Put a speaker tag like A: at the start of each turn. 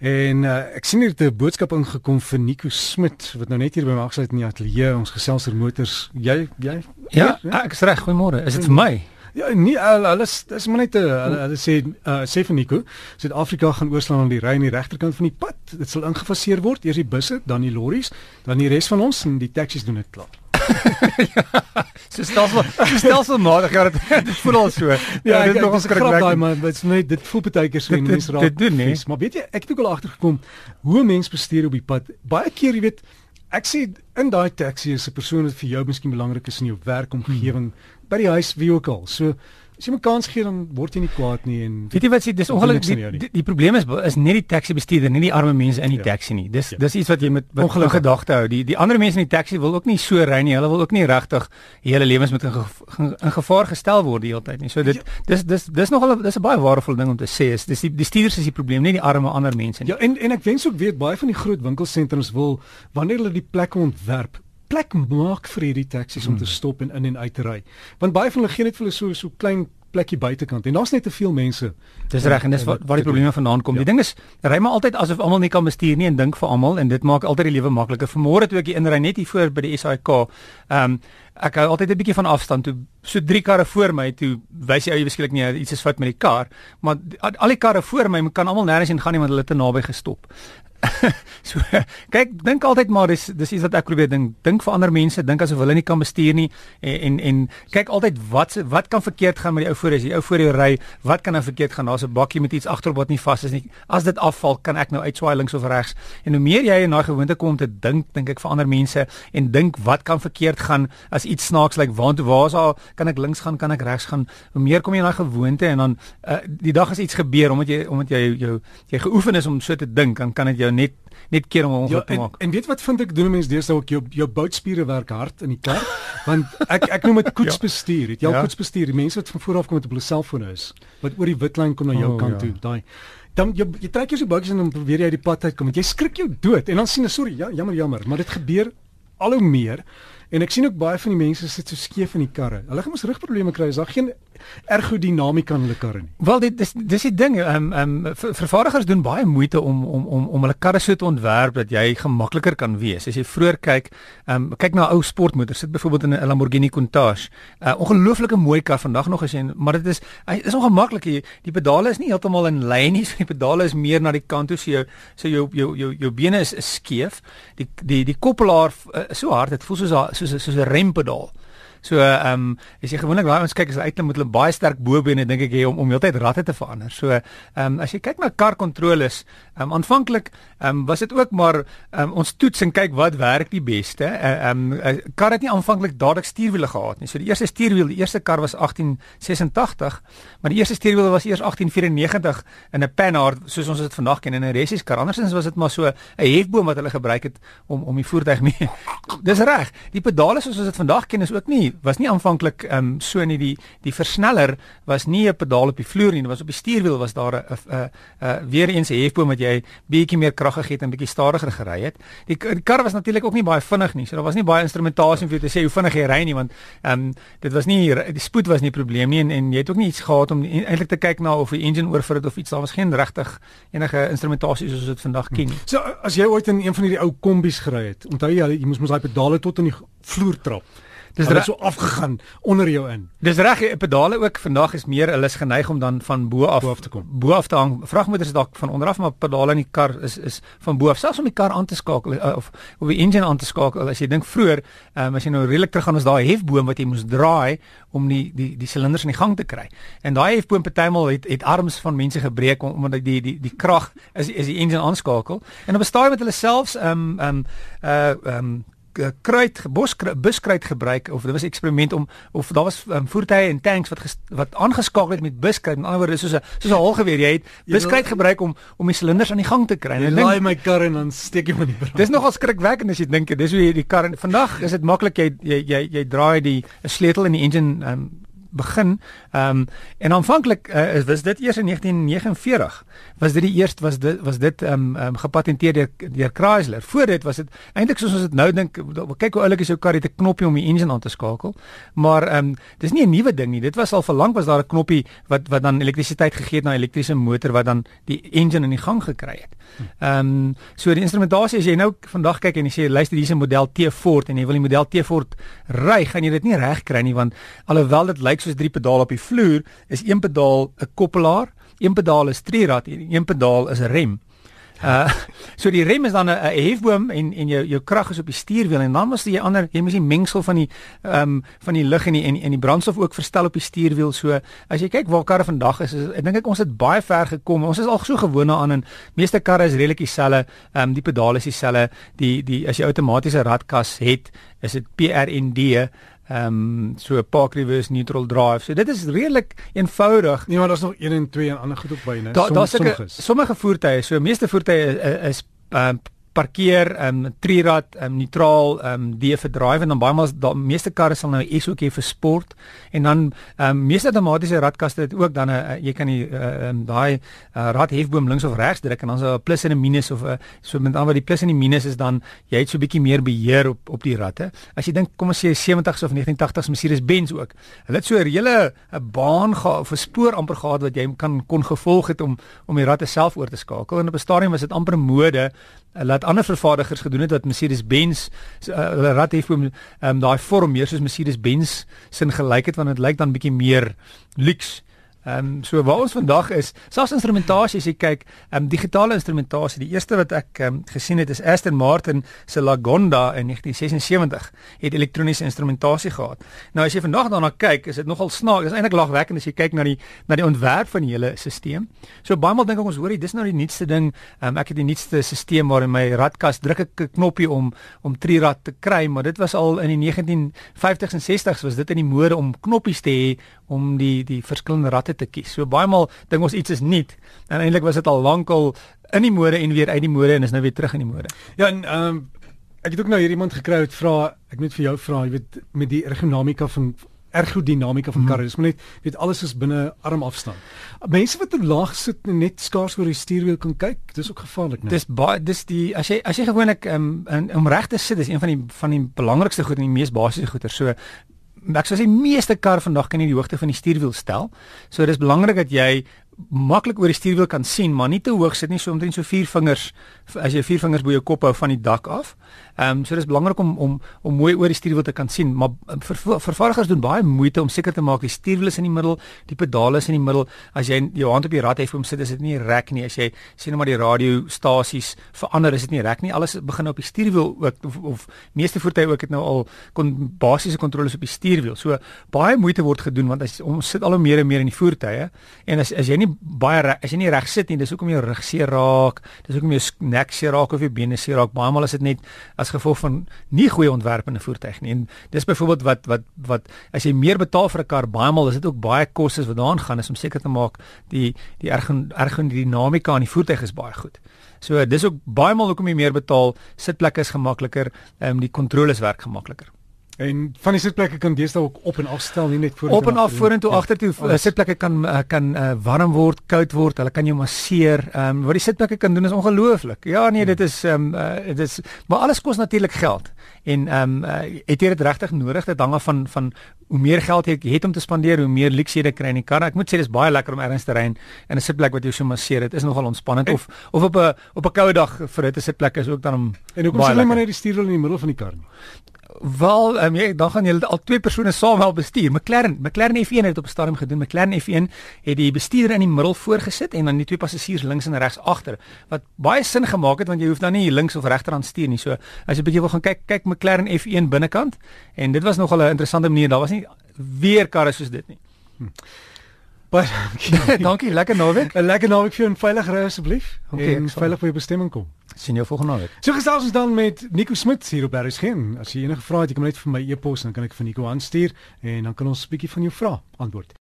A: En uh, ek sien hier 'n boodskap ingekom vir Nico Smit wat nou net hier by my afsit in die ateljee ons gesels oor motors. Jy jy
B: Ja, ja? ek is reg. Goeiemôre. Is dit vir my?
A: Ja, nee, alles dis maar net 'n hulle sê uh, sê vir Nico, Suid-Afrika gaan oorslaan aan die ry aan die regterkant van die pad. Dit sal ingefaseer word, eers die busse, dan die lorries, dan die res van ons en die taksies doen dit klaar.
B: ja, so stelsel, so stelselmatig ja, dit, dit voel al so.
A: Ja, dit is nog 'n skrik daai maar dit is net dit voel baie keer so in mense raak.
B: Dit doen nie.
A: Maar weet jy, ek het ook al agtergekom hoe 'n mens bestuur op die pad. Baie keer, jy weet, ek sê in daai taxi is 'n persoon wat vir jou miskien belangrik is in jou werkomgewing, hmm. by die huis, wie ook al. So As jy 'n kans gee dan word jy nie kwaad nie en
B: weet jy wat sê dis ongelukkig die, die, die probleem is is net die taxi bestuurder nie die arme mense in die ja. taxi nie. Dis ja. dis iets wat jy met ongelukkig. gedagte hou. Die die ander mense in die taxi wil ook nie so ry nie. Hulle wil ook nie regtig hele lewens met in, ge, in gevaar gestel word die hele tyd nie. So dit ja. dis dis dis nogal dis 'n baie waardevolle ding om te sê is dis die die stuurders is die probleem nie die arme ander mense nie.
A: Ja en en ek wens ook weet baie van die groot winkelsentrums wil wanneer hulle die plekke ontwerp plek maak vir hierdie taksies om te hmm. stop en in en uit te ry. Want baie van hulle gee net vir hulle so so klein plekkie buitekant en daar's net te veel mense.
B: Dis reg en dis waar, waar die probleme vandaan kom. Ja. Die ding is, ry maar altyd asof almal nie kan bestuur nie en dink vir almal en dit maak altyd die lewe makliker. Vanmôre toe ek inry net hier voor by die SAIK, ehm um, ek hou altyd 'n bietjie van afstand toe so drie karre voor my toe wys jy ou jy beskiklik nie iets is fout met die kar, maar al die karre voor my kan almal nêrens heen gaan nie want hulle het te naby gestop. so kyk dink altyd maar dis dis iets wat ek probeer dink. Dink vir ander mense dink asof hulle nie kan bestuur nie. En en, en kyk altyd wat wat kan verkeerd gaan met die ou voor is. Die ou voor jou ry wat kan nou verkeerd gaan? Daar's 'n bakkie met iets agterop wat nie vas is nie. As dit afval kan ek nou uitswaai links of regs. En hoe meer jy in daai gewoonte kom om te dink dink ek vir ander mense en dink wat kan verkeerd gaan as iets snaaks lyk like, waantoe waar's al kan ek links gaan? Kan ek regs gaan? Hoe meer kom jy in daai gewoonte en dan uh, die dag as iets gebeur omdat jy omdat jy jou jy geoefen is om so te dink dan kan dit jou net net keer om ongeluk ja, te maak.
A: En weet wat vind ek doen mense deesdae ook jou jou boutspiere werk hard in die kar want ek ek noem dit koetsbestuur. Het jy al ja. koetsbestuur? Die mense wat van voor af kom met op hulle selfone is wat oor die witlyn kom na jou oh, kant ja. toe. Daai dan jy, jy trek jou so boutjies en dan probeer jy uit die pad uitkom. Jy skrik jou dood en dan sien jy sorry, ja, jammer jammer, maar dit gebeur al hoe meer. En ek sien ook baie van die mense sit so skeef in die karre. Hulle gaan mos rugprobleme kry. Is daar geen ergodinamika in hulle karre nie?
B: Wel dit dis dis die ding. Ehm um, ehm um, vervaardigers doen baie moeite om om om om hulle karre so te ontwerp dat jy gemakliker kan wees. As jy vroeër kyk, ehm um, kyk na ou sportmotors. Sit byvoorbeeld in 'n Lamborghini Countach. 'n uh, Ongelooflike mooi kar vandag nog as jy maar dit is hy is ongemaklik. Die, die pedale is nie heeltemal in lyn nie. So die pedale is meer na die kant toe. So jou so jou jou jou, jou bene is, is skeef. Die die die koppelaar uh, so hard. Dit voel soos soos soos 'n rempedaal. So ehm um, as jy gewoonlik daai ons kyk as uit moet hulle baie sterk bobene dink ek jy om om heeltyd ratte te verander. So ehm um, as jy kyk na kar kontroles, ehm um, aanvanklik ehm um, was dit ook maar ehm um, ons toets en kyk wat werk die beste. Ehm uh, um, kar het nie aanvanklik dadelik stuurwiele gehad nie. So die eerste stuurwiel, die eerste kar was 1886, maar die eerste stuurwiel was eers 1894 in 'n Panhard soos ons dit vandag ken in 'n resies kar. Andersins was dit maar so 'n hefboom wat hulle gebruik het om om die voertuig mee. Dis reg. Die pedale soos ons dit vandag ken is ook nie was nie aanvanklik ehm um, so nie die die versneller was nie 'n pedaal op die vloer nie, dit was op die stuurwiel was daar 'n 'n 'n weer eens 'n hefboom wat jy bietjie meer krag gegee het en bietjie stadiger gery het. Die, die kar was natuurlik ook nie baie vinnig nie, so daar was nie baie instrumentasie om vir jou te sê hoe vinnig jy ry nie want ehm um, dit was nie die spoed was nie 'n probleem nie en, en jy het ook nie iets gehad om eintlik te kyk na of die engine oorvrit het of iets daar was geen regtig enige instrumentasie soos dit vandag ken nie.
A: So as jy ooit in een van hierdie ou kombies gery het, onthou jy jy moes mos daai pedale tot in die vloer trap. Dis reg so afgegaan onder jou in.
B: Dis reg, pedale ook vandag is meer hulle is geneig om dan van bo af
A: bo af te kom.
B: Bo af te hang. Vragmotors is dalk van onder af, maar pedale in die kar is is van bo af. Selfs om die kar aan te skakel uh, of of die engine aan te skakel. As jy dink vroeër, um, as jy nou redelik terug gaan ons daai hefboom wat jy moes draai om die die die silinders in die gang te kry. En daai hefboom partymal het het arms van mense gebreek omdat die die die krag is is die engine aanskakel. En op 'n stadium het hulle selfs ehm um, ehm um, uh ehm um, kruit bos buskruit gebruik of dit was 'n eksperiment om of daar was um, voertuie en tanks wat ges, wat aangeskakel het met buskruit. In ander woorde soos 'n soos 'n halgeweer. Jy het buskruit gebruik om om die silinders aan die gang te kry.
A: En ek laai my kar en dan steek jy in die brand.
B: Dis nogal skrikwekkend as jy dink dis hoe jy die kar vandag is dit maklik jy jy jy, jy draai die 'n sleutel in die engine um, begin. Ehm um, en aanvanklik uh, was dit eers in 1949 was dit die eerste was dit was dit ehm um, um, gepatenteer deur deur Chrysler. Voor dit was dit eintlik soos ons dit nou dink kyk hoe oulik is jou kar het 'n knoppie om die engine aan te skakel. Maar ehm um, dis nie 'n nuwe ding nie. Dit was al vir lank was daar 'n knoppie wat wat dan elektrisiteit gegee het na 'n elektriese motor wat dan die engine in die gang gekry het. Ehm um, so die instrumentasie as jy nou vandag kyk en jy sê luister hier's 'n model T Ford en jy wil die model T Ford ry, gaan jy dit nie reg kry nie want alhoewel dit lyk soos drie pedale op die vloer, is een pedaal 'n koppelaar, een pedaal is stuurrad en een pedaal is 'n rem. Uh so die rem is dan 'n hefboom en en jou jou krag is op die stuurwiel en dan was jy ander jy moet die mengsel van die ehm um, van die lug en die en, en die brandstof ook verstel op die stuurwiel. So as jy kyk waar karre vandag is, is ek dink ek ons het baie ver gekom. Ons is al so gewoond daaraan en meeste karre is redelik dieselfde. Ehm um, die pedale is dieselfde. Die die as jy outomatiese radkas het, is dit PRND ehm um, so park reverse neutral drive. So dit is redelik eenvoudig.
A: Nee, maar daar's nog 1 en 2 en ander goed op by, né?
B: Daar daar's sommige sommige voertuie, so meeste voertuie is, is ehm parkeer um trirad um neutraal um die vir drive en dan baie maal die meeste karre sal nou SOK vir sport en dan um meeste outomatiese radkaste het ook dan 'n uh, jy kan die uh, um daai uh, rad hefboom links of regs druk en dan is daar 'n plus en 'n minus of 'n uh, so met ander die plus en die minus is dan jy het so 'n bietjie meer beheer op op die radde as jy dink kom ons sê 70s of 1980s Mercedes Benz ook. Hulle het so 'n hele 'n baan gehad of 'n spoor amper gehad wat jy kan kon gevolg het om om die radde self oor te skakel en op 'n stadium was dit amper mode laat ander vervaardigers gedoen het wat Mercedes-Benz uh, hulle rad het om um, daai vorm meer soos Mercedes-Benz sin gelyk het want dit lyk dan bietjie meer luxe Ehm um, so waar ons vandag is, selfs instrumentasie as jy kyk, ehm um, digitale instrumentasie, die eerste wat ek ehm um, gesien het is Aston Martin se Lagonda in 1976 het elektroniese instrumentasie gehad. Nou as jy vandag daarna kyk, is dit nogal snaaks. Dit is eintlik lagwekkend as jy kyk na die na die ontwerp van die hele stelsel. So baie maal dink ek ons hoorie, dis nou die nuutste ding. Ehm um, ek het die nuutste stelsel waar in my radkas druk ek 'n knoppie om om trirad te kry, maar dit was al in die 1950s en 60s was dit in die mode om knoppies te hê om die die verskillende radde te kies. So baie maal dink ons iets is nuut en eintlik was dit al lankal in die mode en weer uit die mode en is nou weer terug in die mode.
A: Ja, en ehm um, ek het ook nou hier iemand gekry wat vra, ek moet vir jou vra, jy weet met die ergodinamika van ergodinamika van mhm. karre. Dis maar net weet alles is binne armafstand. Mense wat te laag sit en net skaars oor die stuurwiel kan kyk, dis ook gevaarlik, né?
B: Dis baie dis die as jy as jy gewoonlik um, om reg te sit, is een van die van die belangrikste goed en die mees basiese goeder. So ek sou sê meeste kar vandag kan jy die hoogte van die stuurwiel stel. So dis belangrik dat jy maklik oor die stuurwiel kan sien, maar nie te hoog sit nie, so omtrent so vier vingers as jy vier vingers bo jou kop hou van die dak af. Ehm um, so dis belangrik om om om mooi oor die stuurwiel te kan sien, maar ehm, ver, vervaardigers doen baie moeite om seker te maak die stuurwiel is in die middel, die pedale is in die middel. As jy jou hand op die rad hef om sit, is dit nie rek nie. As jy sien maar die radiostasies verander, is dit nie rek nie. Alles begin op die stuurwiel ook of, of meeste voertuie ook het nou al kon basiese kontroles op die stuurwiel. So baie moeite word gedoen want as ons sit al hoe meer en meer in die voertuie en as as jy nie baie as jy nie reg sit nie, dis hoekom jou rug seer raak, dis hoekom jou nek seer raak of jou bene seer raak. Baie maal is dit net as gevolg van nie goeie ontwerp in 'n voertuig nie. En dis byvoorbeeld wat wat wat as jy meer betaal vir 'n kar, baie maal is dit ook baie kostes wat daaraan gaan is om seker te maak die die ergodinamika aan die voertuig is baie goed. So dis ook baie maal hoekom jy meer betaal, sitplekke is gemakliker, ehm um, die kontroles werk gemakliker.
A: En van die sitplekke kan deesdae ook op en af stel, nie net voor
B: op en af vorentoe, ja. agtertoe. Uh, sitplekke kan uh, kan uh, warm word, koud word. Hulle kan jou masseer. Ehm um, wat die sitplekke kan doen is ongelooflik. Ja, nee, dit is ehm um, uh, dit is maar alles kos natuurlik geld. En ehm um, uh, het jy dit regtig nodig? Dit hang af van van hoe meer geld jy het om te spandeer, hoe meer luksede kry in die kar. Ek moet sê dis baie lekker om ergens te ry en 'n sitplek wat jou so masseer. Dit is nogal ontspannend en, of of op 'n op 'n koue dag vir dit 'n sitplek is ook dan om
A: En hoekom sê jy maar net die stuurwiel in die middel van die kar nie?
B: Wel, um, jy, dan gaan julle al twee persone saam wel bestuur. McLaren, McLaren F1 het op 'n stadium gedoen. McLaren F1 het die bestuurder in die middel voorgesit en dan die twee passasiers links en regs agter. Wat baie sin gemaak het want jy hoef dan nie links of regterhand stuur nie. So as jy 'n bietjie wil gaan kyk, kyk McLaren F1 binnekant en dit was nogal 'n interessante manier. Daar was nie weer karre soos dit nie. Hm.
A: Baie dankie.
B: dankie, lekker naweek.
A: 'n Lekker naweek vir jou en veilig ry asseblief. Okay, en veilig by jou bestemming kom.
B: Sien jou volgende naweek.
A: So gesels ons dan met Nico Smit hier op RSG. As jy enige vrae het, jy kan net vir my e-pos en dan kan ek vir Nico aanstuur en dan kan ons 'n bietjie van jou vra antwoord.